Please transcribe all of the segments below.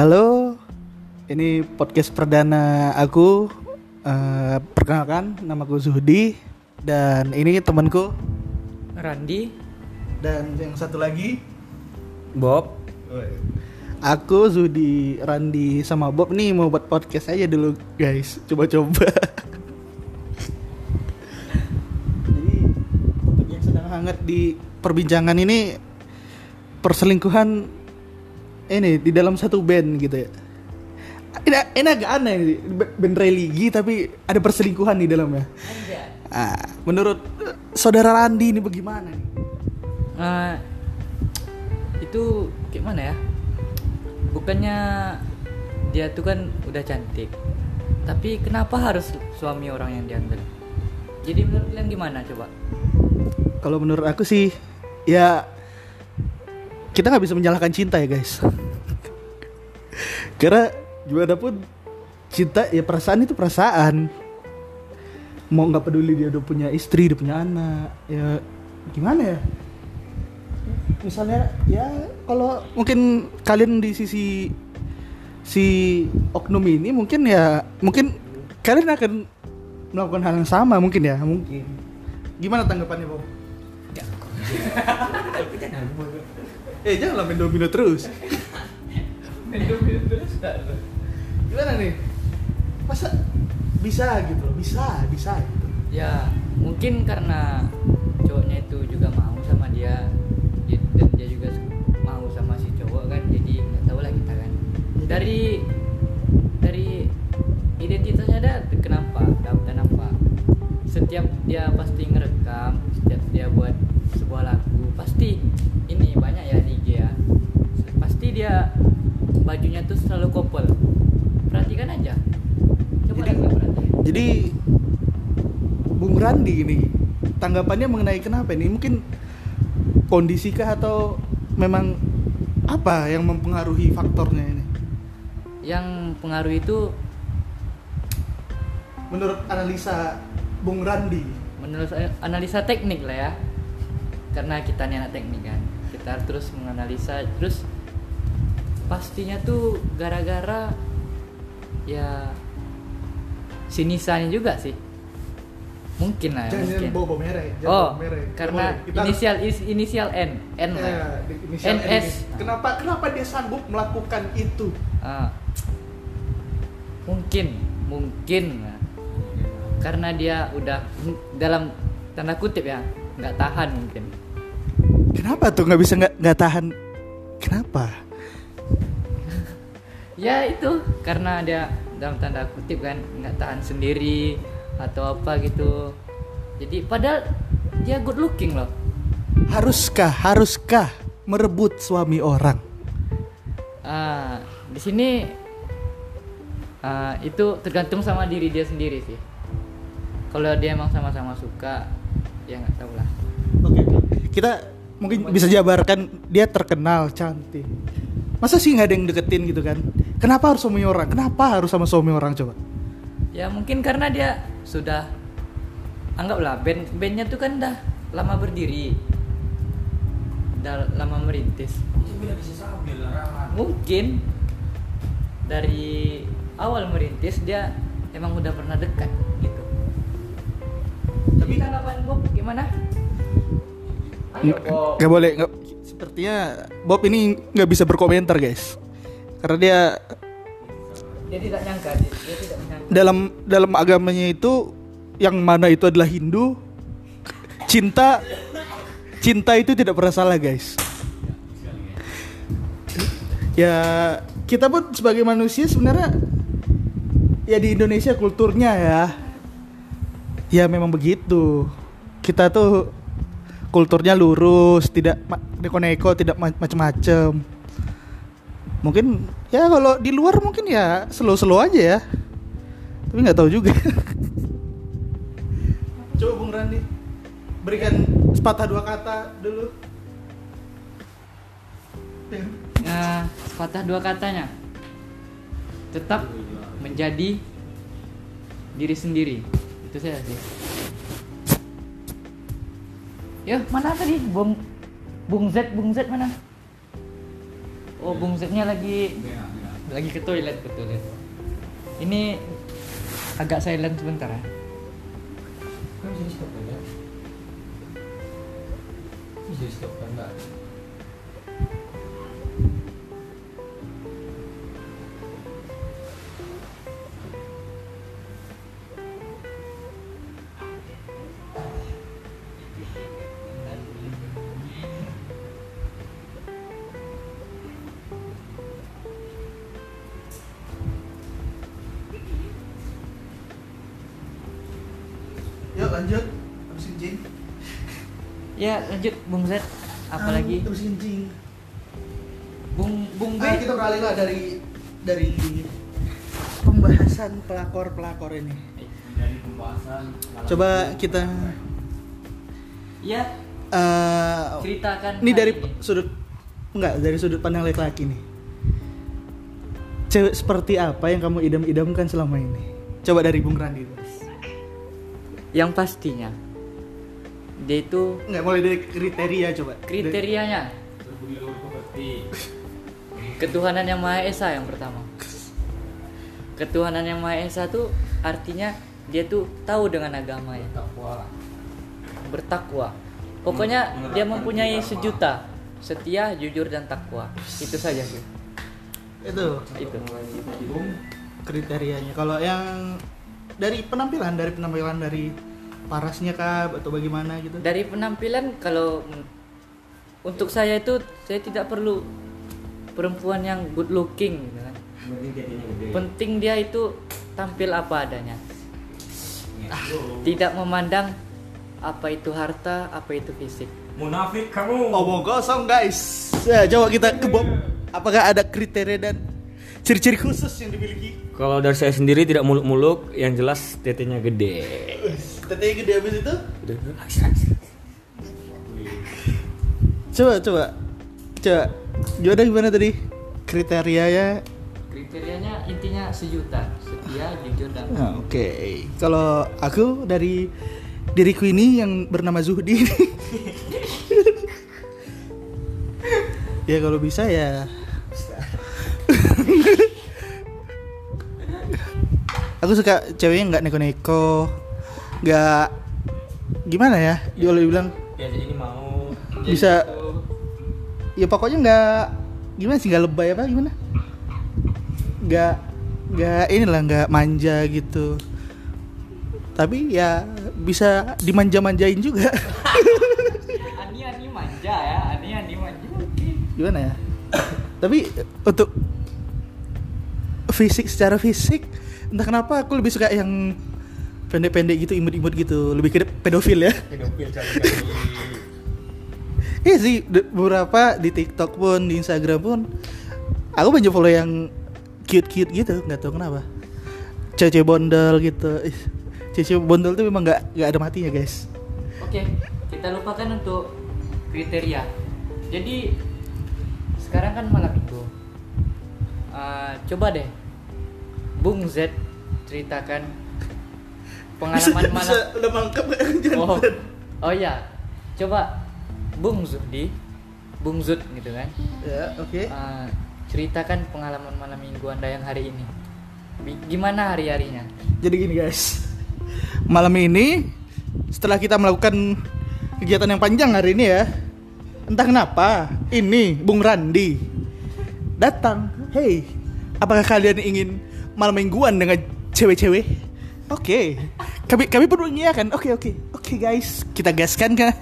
Halo, ini podcast perdana aku. Eh, perkenalkan, nama aku Zuhdi dan ini temanku Randi, dan yang satu lagi Bob. aku Zuhdi, Randi sama Bob nih mau buat podcast aja dulu guys. Coba-coba. Jadi topik yang sedang hangat di perbincangan ini perselingkuhan ini di dalam satu band gitu ya. Ini, ini agak aneh sih, band religi tapi ada perselingkuhan di dalamnya. Ah, menurut eh, saudara Randi ini bagaimana nih? Eh, itu gimana ya? Bukannya dia tuh kan udah cantik, tapi kenapa harus suami orang yang diambil? Jadi menurut kalian gimana coba? Kalau menurut aku sih ya kita nggak bisa menyalahkan cinta ya guys. Karena gimana pun cinta ya perasaan itu perasaan. Mau nggak peduli dia udah punya istri, udah punya anak, ya gimana ya? Misalnya ya kalau mungkin kalian di sisi si oknum ini mungkin ya mungkin kalian akan melakukan hal yang sama mungkin ya mungkin. Gimana tanggapannya Bob? Eh jangan main domino terus. Gimana nih? Masa bisa gitu loh, bisa, bisa gitu. Ya mungkin karena cowoknya itu juga mau sama dia di- dan dia juga mau sama si cowok kan jadi nggak tahu lah kita kan dari dari identitasnya ada kenapa dan apa setiap dia pasti ngerekam setiap dia buat sebuah lagu pasti ini banyak ya di IG ya pasti dia bajunya tuh selalu kopel perhatikan aja coba Jadi- perhatikan Jadi Bung Randi ini tanggapannya mengenai kenapa ini? Mungkin kondisikah atau memang apa yang mempengaruhi faktornya ini? yang pengaruh itu Menurut analisa Bung Randi. menurut analisa teknik lah ya karena kita nih anak teknik kan kita terus menganalisa terus pastinya tuh gara-gara ya si Nisanya juga sih mungkin lah ya, Jangan mungkin bawa merah, ya, jangan oh bawa merah. Nggak karena. Kita inisial is- inisial N N lah Ya, di inisial N NS ini. Kenapa kenapa dia sanggup melakukan itu? Ah. mungkin mungkin karena dia udah dalam tanda kutip ya nggak tahan mungkin Kenapa tuh nggak bisa nggak nggak tahan? Kenapa? Ya itu karena dia dalam tanda kutip kan nggak tahan sendiri atau apa gitu jadi padahal dia good looking loh Haruskah haruskah merebut suami orang? ah di sini ah, itu tergantung sama diri dia sendiri sih kalau dia emang sama-sama suka ya nggak tahu lah Oke, kita mungkin bisa jabarkan dia terkenal cantik. Masa sih nggak ada yang deketin gitu kan? Kenapa harus suami orang? Kenapa harus sama suami orang coba? ya mungkin karena dia sudah anggaplah band bandnya tuh kan dah lama berdiri udah lama merintis mungkin dari awal merintis dia emang udah pernah dekat gitu tapi tanggapan Bob gimana Ayo, Bob. Nggak boleh. Nggak, sepertinya Bob ini nggak bisa berkomentar guys, karena dia dia tidak nyangka dia, dia tidak menyangka dalam dalam agamanya itu yang mana itu adalah Hindu, cinta cinta itu tidak pernah salah guys. Ya kita pun sebagai manusia sebenarnya ya di Indonesia kulturnya ya ya memang begitu. Kita tuh kulturnya lurus, tidak neko-neko, tidak ma- macem-macem. Mungkin ya kalau di luar mungkin ya slow-slow aja ya. Tapi nggak tahu juga. Coba Bung Randi berikan sepatah dua kata dulu. nah sepatah dua katanya tetap menjadi diri sendiri itu saya sih ya mana tadi bung bung Z bung Z mana oh bung Z nya lagi lagi ke toilet ke toilet. Ini agak silent sebentar ya. Kan bisa stop kan? Bisa stop kan lanjut. Terus kencing. ya lanjut bung Z apalagi Terus kencing. bung bung B Ah, kita beralih lah dari dari pembahasan pelakor-pelakor ini. Dari pembahasan Coba kita ya eh ceritakan ini dari ini. sudut enggak dari sudut pandang laki-laki nih. Cewek seperti apa yang kamu idam-idamkan selama ini? Coba dari Bung Randi dulu. Yang pastinya. Dia itu Enggak mulai dari kriteria coba. kriterianya. Ketuhanan yang maha esa yang pertama. Ketuhanan yang maha esa tuh artinya dia tuh tahu dengan agamanya takwa. bertakwa. Pokoknya Menerapkan dia mempunyai agama. sejuta. Setia jujur dan takwa. Itu saja sih. Itu. Itu. Kriterianya. Kalau yang dari penampilan, dari penampilan dari parasnya kah atau bagaimana gitu? dari penampilan kalau untuk saya itu saya tidak perlu perempuan yang good looking gitu kan. penting dia itu tampil apa adanya Gitu. tidak memandang apa itu harta apa itu fisik Munafik kamu. Omong kosong guys. Ya, coba kita ke Bob. Apakah ada kriteria dan ciri-ciri khusus yang dimiliki? Kalau dari saya sendiri tidak muluk-muluk, yang jelas tetenya gede. Tetenya gede habis itu? Coba coba. Coba. Gimana gimana tadi? Kriterianya kriterianya intinya sejuta setia jujur dan Ah, Oke, kalau aku dari diriku ini yang bernama Zuhdi. ya kalau bisa ya. Aku suka ceweknya nggak neko-neko, nggak gimana ya? Dia boleh bilang Ya jadi ini mau bisa. Ya pokoknya nggak gimana sih nggak lebay apa gimana? Nggak nggak inilah nggak manja gitu. Tapi ya bisa dimanja-manjain juga. ani ani manja ya ani ani manja gimana ya? Tapi untuk fisik secara fisik entah kenapa aku lebih suka yang pendek-pendek gitu imut-imut gitu. Lebih ke pedofil ya. Pedofil. Iya sih beberapa di TikTok pun di Instagram pun aku banyak follow yang cute-cute gitu nggak tahu kenapa. Cewek bondol gitu. Ih, cewek bondol tuh memang nggak nggak ada matinya guys. Oke kita lupakan untuk kriteria. Jadi sekarang kan malam minggu. Eh, coba deh Bung Z ceritakan pengalaman malam. udah mangkap gak oh. oh ya coba Bung Zudi Bung Zud gitu kan. Ya oke. Eh, ceritakan pengalaman malam minggu anda yang hari ini. Gimana hari harinya Jadi gini guys, malam ini setelah kita melakukan kegiatan yang panjang hari ini ya, entah kenapa ini Bung Randi datang. Hey, apakah kalian ingin malam mingguan dengan cewek-cewek? Oke, kami kami pun mengiyakan. Oke oke oke guys, kita gaskan kan?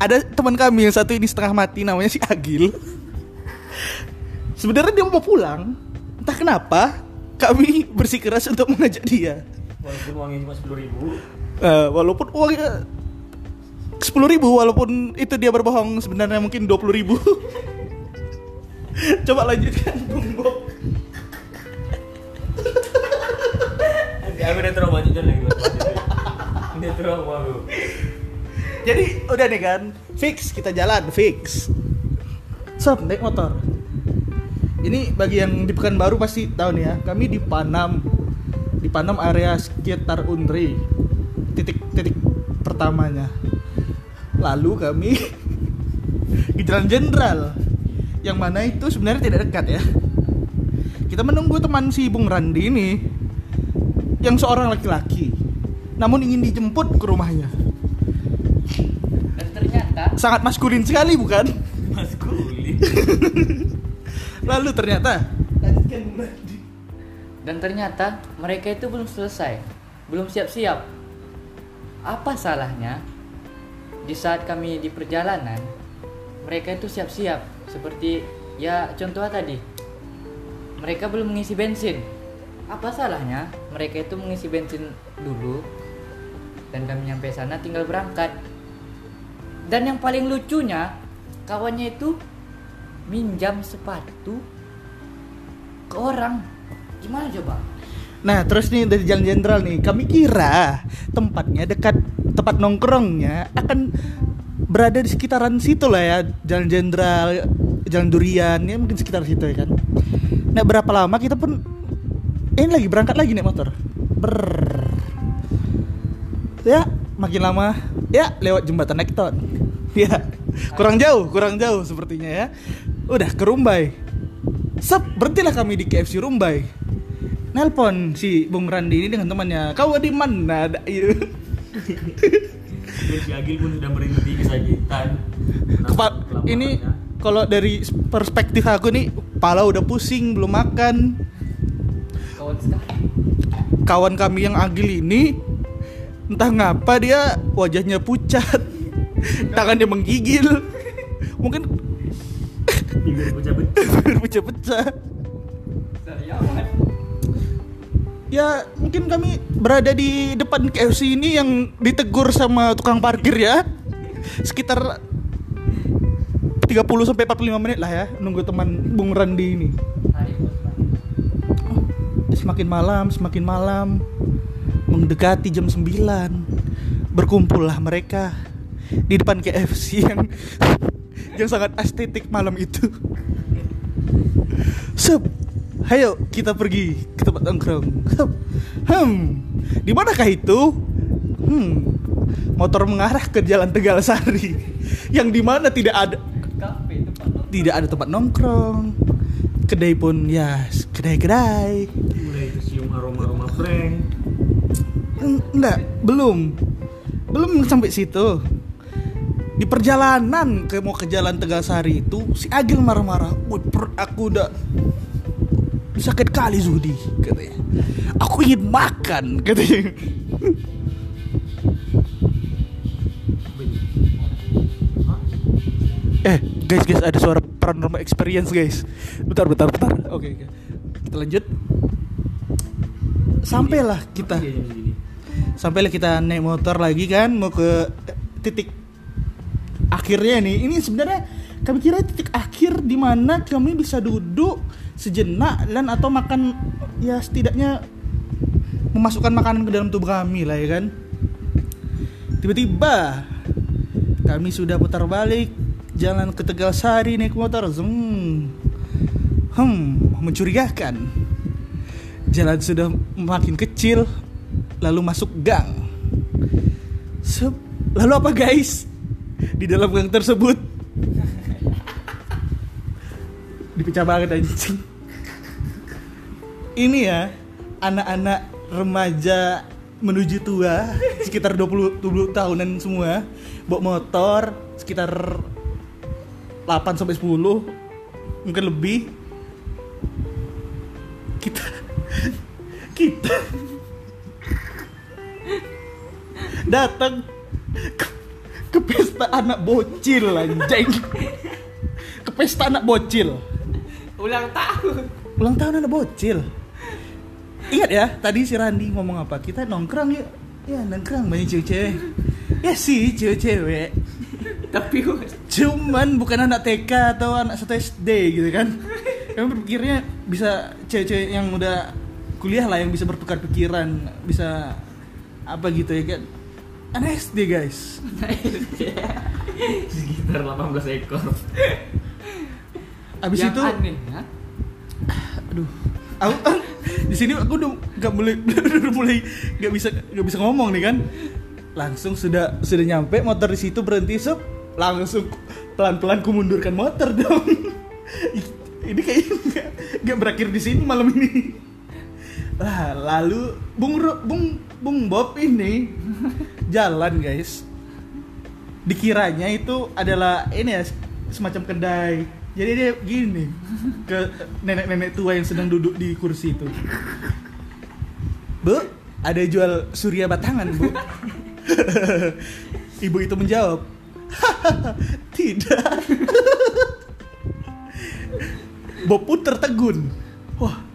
Ada teman kami yang satu ini setengah mati namanya si Agil. Sebenarnya dia mau pulang, entah kenapa kami bersikeras untuk mengajak dia. Walaupun uangnya cuma sepuluh ribu. Eh, walaupun uangnya sepuluh ribu, walaupun itu dia berbohong sebenarnya mungkin dua puluh ribu. Coba lanjutkan, Bung Bob. Ya aku udah trauma jujur lagi. Udah trauma. Jadi udah nih kan, fix kita jalan, fix. Sob, naik motor. Ini bagi yang di Pekanbaru pasti tahu nih ya, kami di Panam, di Panam area sekitar Unri, titik-titik pertamanya. Lalu kami ke Jalan Jenderal, yang mana itu sebenarnya tidak dekat ya. kita menunggu teman si Bung Randi ini yang seorang laki-laki namun ingin dijemput ke rumahnya. Dan ternyata sangat maskulin sekali bukan? Mas Kuli. lalu ternyata lanjutkan dan ternyata mereka itu belum selesai belum siap-siap. Apa salahnya? Di saat kami di perjalanan mereka itu siap-siap. Seperti ya contohnya tadi. Mereka belum mengisi bensin. Apa salahnya mereka itu mengisi bensin dulu dan kami nyampe sana tinggal berangkat. Dan yang paling lucunya kawannya itu minjam sepatu ke orang. Gimana coba? Nah terus nih dari Jalan Jenderal nih Kami kira tempatnya dekat tempat nongkrongnya Akan berada di sekitaran situ lah ya Jalan Jenderal, Jalan Durian ya mungkin sekitar situ ya kan. Nah berapa lama kita pun Ini lagi berangkat lagi naik motor Ber Ya makin lama Ya lewat jembatan Nekton Ya kurang jauh, kurang jauh sepertinya ya Udah ke Rumbai Sep, berhentilah kami di KFC Rumbai Nelpon si Bung Randi ini dengan temannya. Kau di mana? Ada iya. Si Agil pun sudah berhenti kesakitan. Kepa- Kelaparannya. ini kalau dari perspektif aku nih, pala udah pusing, belum makan. Kawan sekali Kawan kami yang Agil ini entah ngapa dia wajahnya pucat, tangannya menggigil, mungkin bibir pecah-pecah. pecah-pecah. Sariawan. Ya mungkin kami berada di depan KFC ini yang ditegur sama tukang parkir ya Sekitar 30 sampai 45 menit lah ya nunggu teman Bung Randi ini. Semakin malam, semakin malam Mendekati jam 9 Berkumpullah mereka Di depan KFC yang Yang sangat estetik malam itu Sup Ayo kita pergi ke tempat nongkrong. Hmm di manakah itu? Hmm Motor mengarah ke jalan Tegal Sari Yang di mana tidak ada. Tidak ada tempat nongkrong Kedai pun ya kedai-kedai Tercium aroma-aroma prank. Eng- Enggak, belum. Belum sampai situ. Di perjalanan ke mau ke jalan Tegasari itu si Agil marah-marah. Aku udah sakit kali Zudi katanya. Aku ingin makan katanya. Eh, guys, guys, ada suara paranormal experience, guys. Bentar, bentar, bentar. Oke, oke. Kita lanjut. Sampailah kita. Sampailah kita naik motor lagi kan mau ke titik akhirnya nih. Ini sebenarnya kami kira titik akhir di mana kami bisa duduk sejenak dan atau makan ya setidaknya memasukkan makanan ke dalam tubuh kami lah ya kan. Tiba-tiba kami sudah putar balik jalan ke Tegal Sari naik motor. Zeng. Hmm, mencurigakan. Jalan sudah makin kecil, lalu masuk gang. Sep, lalu apa guys? Di dalam gang tersebut dipecah banget anjing. Ini ya anak-anak remaja menuju tua sekitar 20 20 tahunan semua bawa motor sekitar 8 sampai 10 mungkin lebih kita datang ke, ke pesta anak bocil anjing. Ke pesta anak bocil. Ulang tahun. Ulang tahun anak bocil. Ingat ya tadi si Randi ngomong apa? Kita nongkrong yuk. Ya nongkrong banyak cewek-cewek. Ya sih cewek-cewek. Tapi cuman bukan anak TK atau anak satu SD gitu kan. Kami berpikirnya bisa cewek-cewek yang udah kuliah lah yang bisa bertukar pikiran bisa apa gitu ya kan anak SD guys. Sekitar 18 ekor. abis yang itu aneh ya? Aduh. Aku di sini aku udah nggak mulai udah mulai nggak bisa nggak bisa ngomong nih kan. Langsung sudah sudah nyampe motor di situ berhenti sup. Langsung pelan pelan ku mundurkan motor dong. Ini kayaknya nggak nggak berakhir di sini malam ini lah lalu bung bung bung Bob ini jalan guys. Dikiranya itu adalah ini ya semacam kedai. Jadi dia gini ke nenek-nenek tua yang sedang duduk di kursi itu. Bu ada jual surya batangan bu. Ibu itu menjawab tidak. Bob pun tertegun. Wah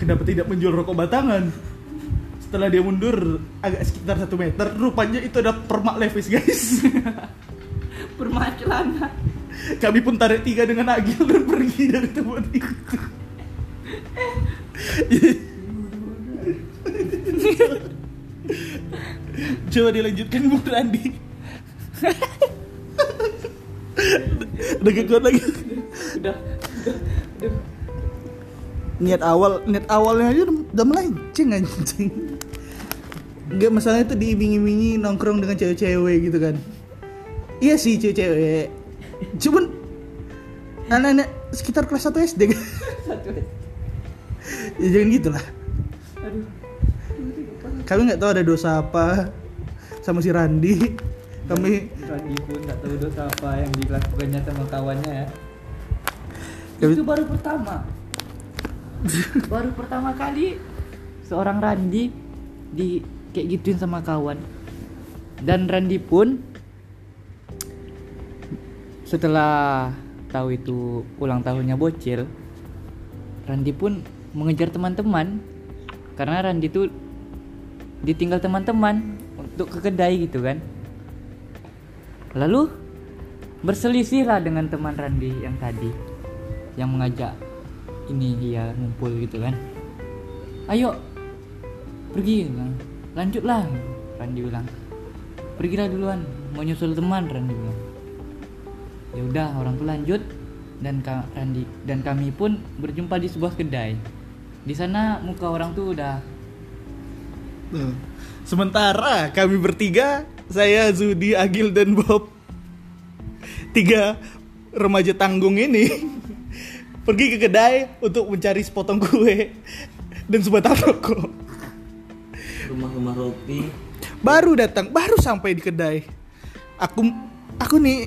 kenapa tidak menjual rokok batangan? Setelah dia mundur agak sekitar satu meter. Rupanya itu ada permak levis guys. Permak celana. Kami pun tarik tiga dengan agil dan pergi dari tempat itu. Coba dilanjutkan Bung Randi. Udah kuat lagi? Udah udah udah niat awal niat awalnya aja udah, melenceng anjing. Enggak masalah itu diiming-imingi nongkrong dengan cewek-cewek gitu kan. Iya sih cewek-cewek. Cuman Anak-anak sekitar kelas 1 SD kan Ya jangan gitu lah aduh Kami nggak tahu ada dosa apa Sama si Randi. Kami Randi pun nggak tahu dosa apa yang dilakukannya sama kawannya ya. Itu baru pertama baru pertama kali seorang Randi di kayak gituin sama kawan. Dan Randi pun setelah tahu itu ulang tahunnya bocil Randi pun mengejar teman-teman. Karena Randi tuh ditinggal teman-teman untuk ke kedai gitu kan. Lalu berselisih lah dengan teman Randi yang tadi yang mengajak ini dia ngumpul gitu kan ayo pergi bilang. lanjutlah Randi bilang pergilah duluan mau nyusul teman Randi bilang ya udah orang tuh lanjut dan ka- Randi dan kami pun berjumpa di sebuah kedai di sana muka orang tuh udah Tuh. Sementara kami bertiga Saya, Zudi, Agil, dan Bob Tiga remaja tanggung ini Pergi ke kedai untuk mencari sepotong kue Dan sebatang rokok. Rumah-rumah roti. Baru datang, baru sampai di kedai. Aku aku nih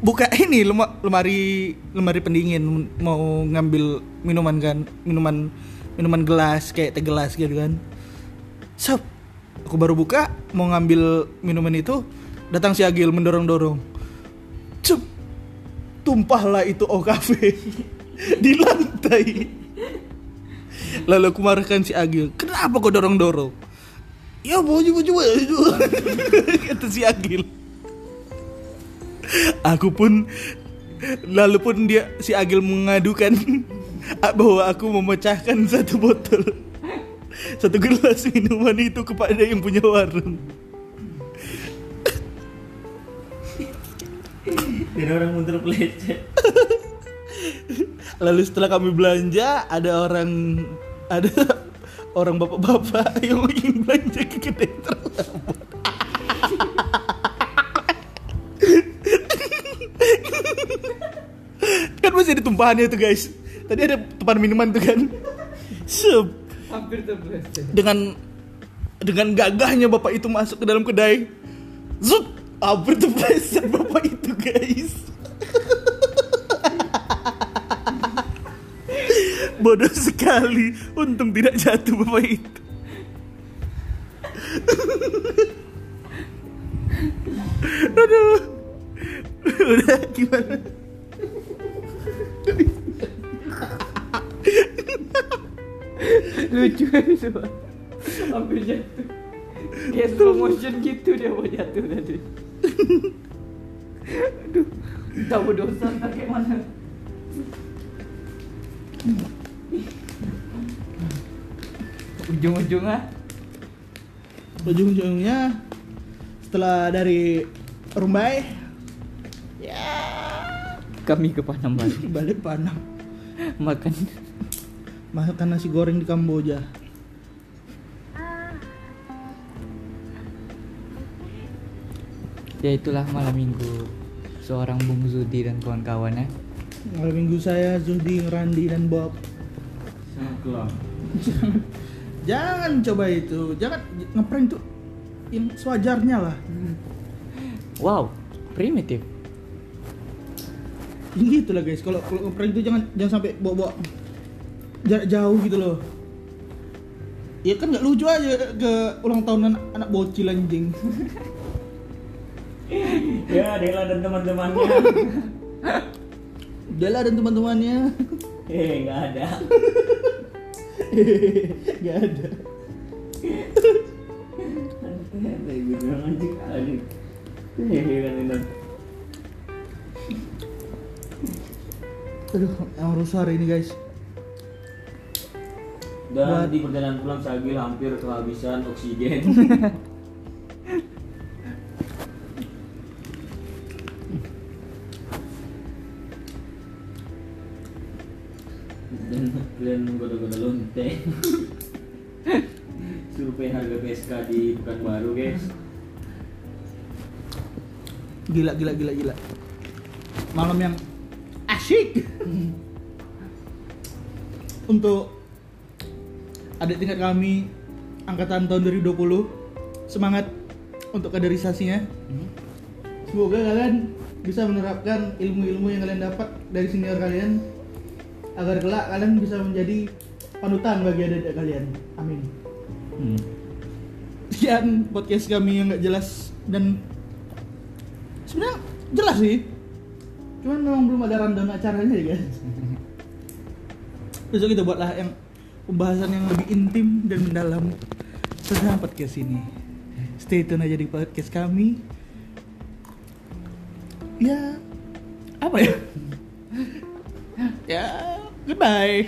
buka ini lema- lemari lemari pendingin mau ngambil minuman kan minuman minuman gelas kayak teh gelas gitu kan. Sob, aku baru buka mau ngambil minuman itu datang si Agil mendorong dorong Cep, tumpahlah itu OKV di lantai. Lalu aku marahkan si Agil kenapa kau dorong dorong ya mau coba coba kata si Agil aku pun lalu pun dia si Agil mengadukan bahwa aku memecahkan satu botol satu gelas minuman itu kepada yang punya warung Dan orang mundur pelecet. lalu setelah kami belanja ada orang ada orang bapak-bapak yang ingin belanja ke kedai tersebut kan masih ada tumpahannya tuh guys. Tadi ada tumpahan minuman tuh kan. Sup. hampir terpleset dengan dengan gagahnya bapak itu masuk ke dalam kedai. Zup, hampir terpleset bapak itu guys? Bodoh sekali. Untung tidak jatuh bapak itu aduh. Udah gimana? Lucu itu hampir jatuh. Kayak slow motion gitu dia mau jatuh tadi aduh tahu dosa entah kayak mana ujung-ujungnya? Ujung-ujungnya setelah dari Rumbai kami ke Panembahan balik Panam. Makan. Makan nasi goreng di Kamboja ya itulah malam minggu seorang Bung Zudi dan kawan-kawannya Malam minggu saya Zuhdi, Randi dan Bob. Sangat. Jangan coba itu, jangan ngeprank tuh yang sewajarnya lah. Wow, primitif. Gitu lah guys, kalau kalau ngeprank itu jangan jangan sampai bawa-bawa jarak jauh gitu loh. Ya kan nggak lucu aja ke ulang tahun anak, anak bocil anjing. Ya, Dela dan teman-temannya. Dela dan teman-temannya. Eh, nggak ada. Gak ada. Anjing kali. Hehehe kan. Aduh, emang rusuh hari ini guys. Dan Buat- di perjalanan pulang Sagil hampir kehabisan oksigen. Gila, gila, gila, gila. Malam yang asyik. Untuk adik tingkat kami angkatan tahun 2020 semangat untuk kaderisasinya. Semoga kalian bisa menerapkan ilmu-ilmu yang kalian dapat dari senior kalian agar kelak kalian bisa menjadi panutan bagi adik-adik kalian. Amin. Sekian podcast kami yang nggak jelas dan sebenarnya jelas sih. Cuman memang belum ada rundown acaranya ya guys. Besok kita buatlah yang pembahasan yang lebih intim dan mendalam tentang podcast ini. Stay tune aja di podcast kami. Ya, apa ya? ya, goodbye.